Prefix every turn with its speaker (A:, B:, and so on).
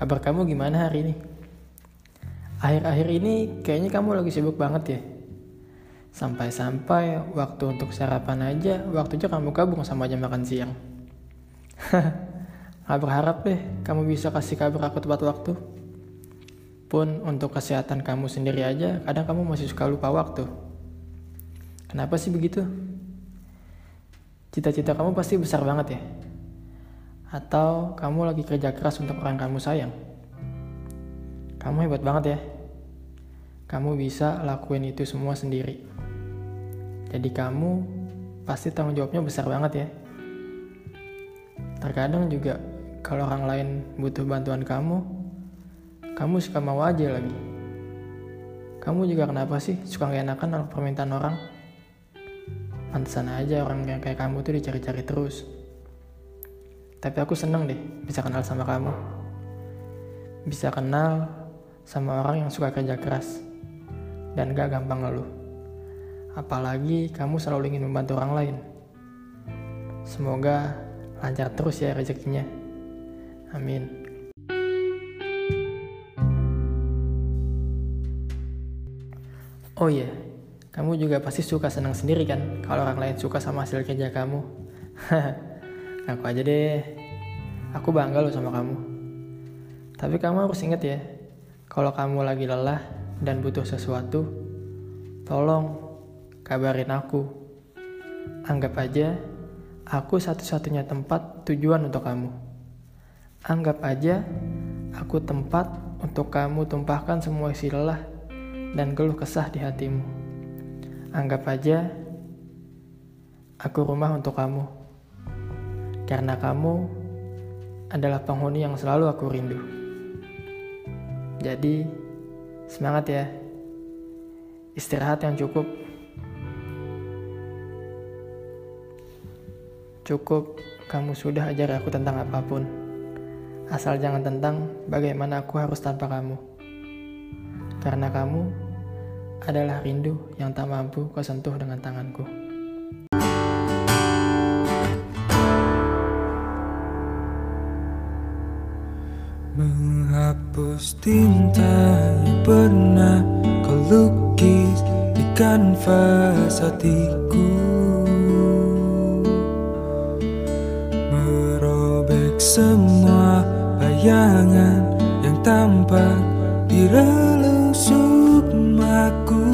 A: kabar kamu gimana hari ini? Akhir-akhir ini kayaknya kamu lagi sibuk banget ya. Sampai-sampai waktu untuk sarapan aja, waktunya kamu gabung sama jam makan siang. Gak berharap deh kamu bisa kasih kabar aku tepat waktu. Pun untuk kesehatan kamu sendiri aja, kadang kamu masih suka lupa waktu. Kenapa sih begitu? Cita-cita kamu pasti besar banget ya? Atau kamu lagi kerja keras untuk orang kamu sayang? Kamu hebat banget ya. Kamu bisa lakuin itu semua sendiri. Jadi kamu pasti tanggung jawabnya besar banget ya. Terkadang juga kalau orang lain butuh bantuan kamu, kamu suka mau aja lagi. Kamu juga kenapa sih suka gak enakan permintaan orang? Pantesan aja orang yang kayak kamu tuh dicari-cari terus. Tapi aku seneng deh bisa kenal sama kamu. Bisa kenal sama orang yang suka kerja keras dan gak gampang ngeluh. Apalagi kamu selalu ingin membantu orang lain. Semoga lancar terus ya rezekinya. Amin. Oh iya, kamu juga pasti suka senang sendiri kan kalau orang lain suka sama hasil kerja kamu. Aku aja deh. Aku bangga loh sama kamu. Tapi kamu harus ingat ya, kalau kamu lagi lelah dan butuh sesuatu, tolong kabarin aku. Anggap aja aku satu-satunya tempat tujuan untuk kamu. Anggap aja aku tempat untuk kamu tumpahkan semua isi lelah dan keluh kesah di hatimu. Anggap aja aku rumah untuk kamu. Karena kamu adalah penghuni yang selalu aku rindu. Jadi, semangat ya. Istirahat yang cukup. Cukup kamu sudah ajar aku tentang apa pun. Asal jangan tentang bagaimana aku harus tanpa kamu. Karena kamu adalah rindu yang tak mampu kau sentuh dengan tanganku.
B: Menghapus tinta yang pernah kau lukis di kanvas hatiku. Merobek semua bayangan yang tampak di relung sukmaku